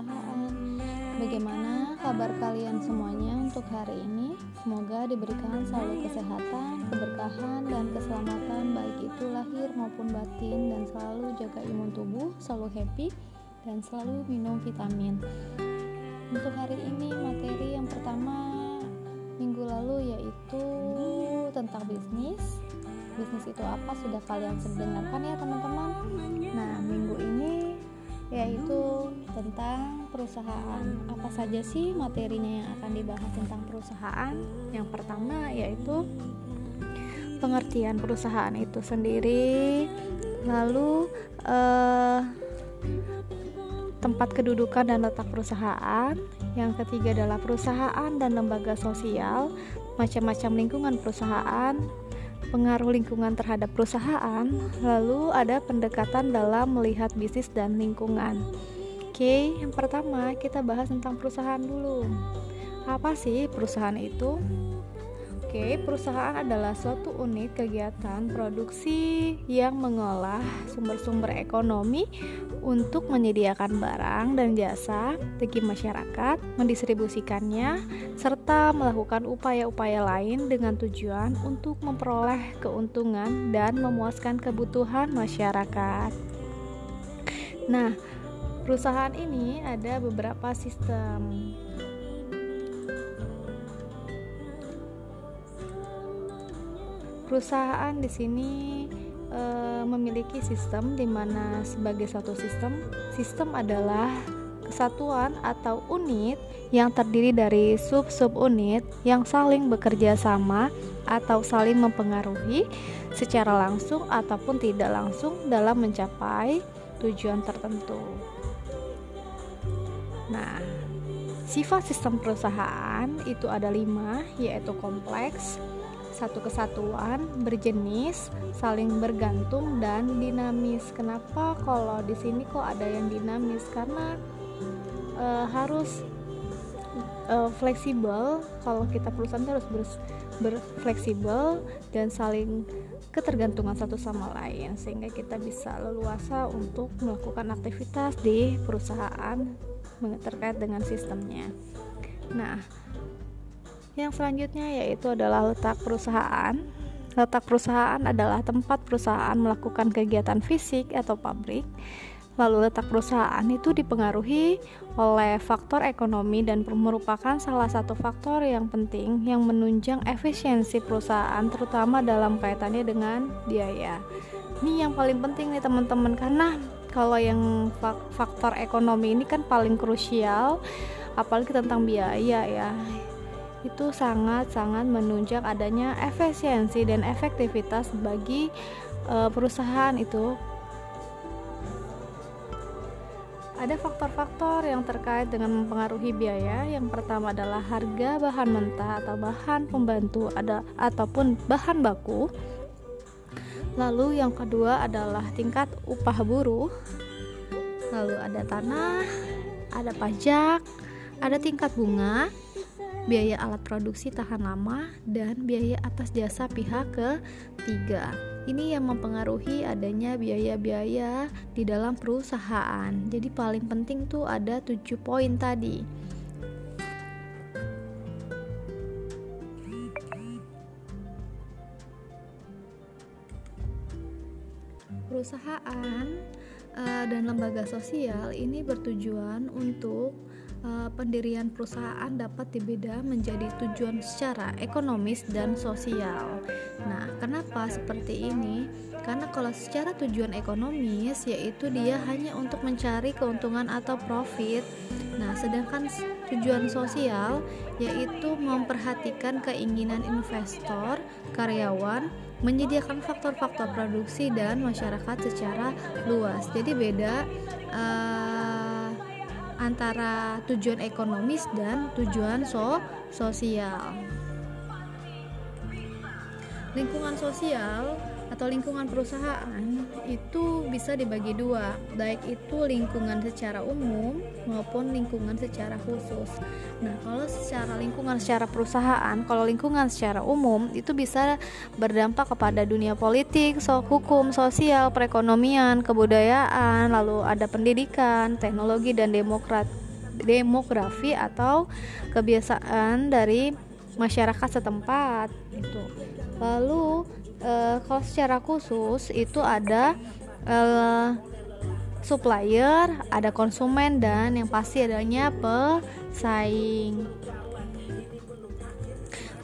perusahaan. Bagaimana kabar kalian semuanya untuk hari ini? Semoga diberikan selalu kesehatan, keberkahan, dan keselamatan baik itu lahir maupun batin dan selalu jaga imun tubuh, selalu happy, dan selalu minum vitamin. Untuk hari ini materi yang pertama minggu lalu yaitu tentang bisnis bisnis itu apa sudah kalian dengarkan ya teman-teman nah minggu ini yaitu tentang perusahaan apa saja sih materinya yang akan dibahas tentang perusahaan yang pertama yaitu pengertian perusahaan itu sendiri lalu eh, tempat kedudukan dan letak perusahaan yang ketiga adalah perusahaan dan lembaga sosial macam-macam lingkungan perusahaan pengaruh lingkungan terhadap perusahaan, lalu ada pendekatan dalam melihat bisnis dan lingkungan. Oke, yang pertama kita bahas tentang perusahaan dulu. Apa sih perusahaan itu? Oke, perusahaan adalah suatu unit kegiatan produksi yang mengolah sumber-sumber ekonomi untuk menyediakan barang dan jasa bagi masyarakat, mendistribusikannya, serta melakukan upaya-upaya lain dengan tujuan untuk memperoleh keuntungan dan memuaskan kebutuhan masyarakat. Nah, perusahaan ini ada beberapa sistem perusahaan di sini e, memiliki sistem di mana sebagai satu sistem, sistem adalah kesatuan atau unit yang terdiri dari sub-sub unit yang saling bekerja sama atau saling mempengaruhi secara langsung ataupun tidak langsung dalam mencapai tujuan tertentu. Nah, sifat sistem perusahaan itu ada lima, yaitu kompleks, satu kesatuan, berjenis, saling bergantung dan dinamis. Kenapa kalau di sini kok ada yang dinamis? Karena e, harus e, fleksibel. Kalau kita perusahaan harus ber, berfleksibel dan saling ketergantungan satu sama lain sehingga kita bisa leluasa untuk melakukan aktivitas di perusahaan terkait dengan sistemnya. Nah, yang selanjutnya yaitu adalah letak perusahaan. Letak perusahaan adalah tempat perusahaan melakukan kegiatan fisik atau pabrik. Lalu letak perusahaan itu dipengaruhi oleh faktor ekonomi dan merupakan salah satu faktor yang penting yang menunjang efisiensi perusahaan terutama dalam kaitannya dengan biaya. Ini yang paling penting nih teman-teman karena kalau yang faktor ekonomi ini kan paling krusial apalagi tentang biaya ya itu sangat-sangat menunjang adanya efisiensi dan efektivitas bagi e, perusahaan itu. Ada faktor-faktor yang terkait dengan mempengaruhi biaya. Yang pertama adalah harga bahan mentah atau bahan pembantu ada ataupun bahan baku. Lalu yang kedua adalah tingkat upah buruh. Lalu ada tanah, ada pajak, ada tingkat bunga, biaya alat produksi tahan lama, dan biaya atas jasa pihak ketiga. Ini yang mempengaruhi adanya biaya-biaya di dalam perusahaan. Jadi paling penting tuh ada 7 poin tadi. Perusahaan uh, dan lembaga sosial ini bertujuan untuk uh, pendirian perusahaan dapat dibeda menjadi tujuan secara ekonomis dan sosial. Nah, kenapa seperti ini? Karena kalau secara tujuan ekonomis yaitu dia hanya untuk mencari keuntungan atau profit. Nah, sedangkan tujuan sosial yaitu memperhatikan keinginan investor, karyawan, menyediakan faktor-faktor produksi dan masyarakat secara luas. Jadi beda uh, antara tujuan ekonomis dan tujuan so sosial. Lingkungan sosial atau lingkungan perusahaan itu bisa dibagi dua, baik itu lingkungan secara umum maupun lingkungan secara khusus. Nah, kalau secara lingkungan secara perusahaan, kalau lingkungan secara umum itu bisa berdampak kepada dunia politik, so, hukum, sosial, perekonomian, kebudayaan, lalu ada pendidikan, teknologi dan demokrat demografi atau kebiasaan dari masyarakat setempat itu lalu uh, kalau secara khusus itu ada uh, supplier, ada konsumen dan yang pasti adanya pesaing.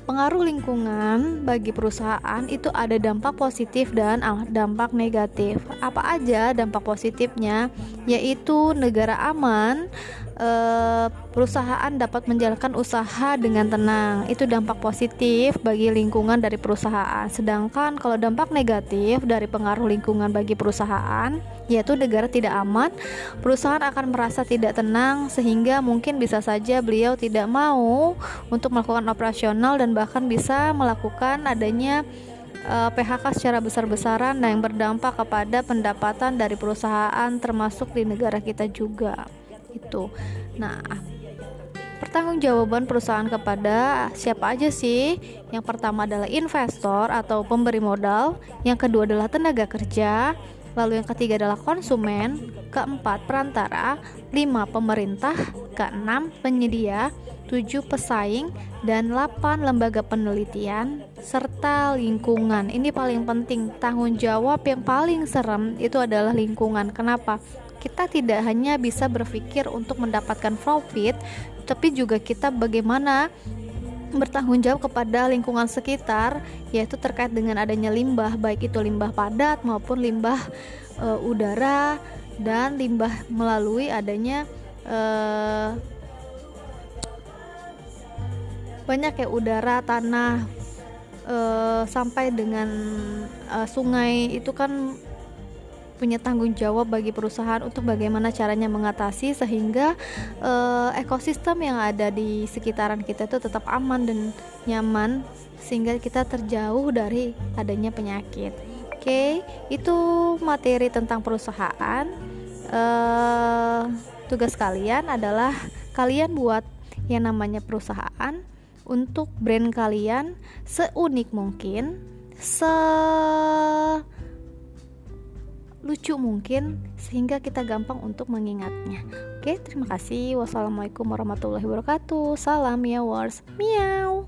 Pengaruh lingkungan bagi perusahaan itu ada dampak positif dan dampak negatif. Apa aja dampak positifnya? Yaitu negara aman, Eh, perusahaan dapat menjalankan usaha dengan tenang. Itu dampak positif bagi lingkungan dari perusahaan. Sedangkan kalau dampak negatif dari pengaruh lingkungan bagi perusahaan, yaitu negara tidak aman, perusahaan akan merasa tidak tenang sehingga mungkin bisa saja beliau tidak mau untuk melakukan operasional dan bahkan bisa melakukan adanya eh, PHK secara besar-besaran yang berdampak kepada pendapatan dari perusahaan termasuk di negara kita juga itu. Nah, pertanggungjawaban perusahaan kepada siapa aja sih? Yang pertama adalah investor atau pemberi modal, yang kedua adalah tenaga kerja, lalu yang ketiga adalah konsumen, keempat perantara, lima pemerintah, keenam penyedia, tujuh pesaing, dan 8 lembaga penelitian serta lingkungan. Ini paling penting, tanggung jawab yang paling serem itu adalah lingkungan. Kenapa? kita tidak hanya bisa berpikir untuk mendapatkan profit, tapi juga kita bagaimana bertanggung jawab kepada lingkungan sekitar, yaitu terkait dengan adanya limbah, baik itu limbah padat maupun limbah e, udara dan limbah melalui adanya e, banyak ya udara, tanah e, sampai dengan e, sungai. Itu kan punya tanggung jawab bagi perusahaan untuk bagaimana caranya mengatasi sehingga uh, ekosistem yang ada di sekitaran kita itu tetap aman dan nyaman sehingga kita terjauh dari adanya penyakit. Oke, okay, itu materi tentang perusahaan. Uh, tugas kalian adalah kalian buat yang namanya perusahaan untuk brand kalian seunik mungkin, se lucu mungkin sehingga kita gampang untuk mengingatnya. Oke, terima kasih. Wassalamualaikum warahmatullahi wabarakatuh. Salam ya wars. Miau.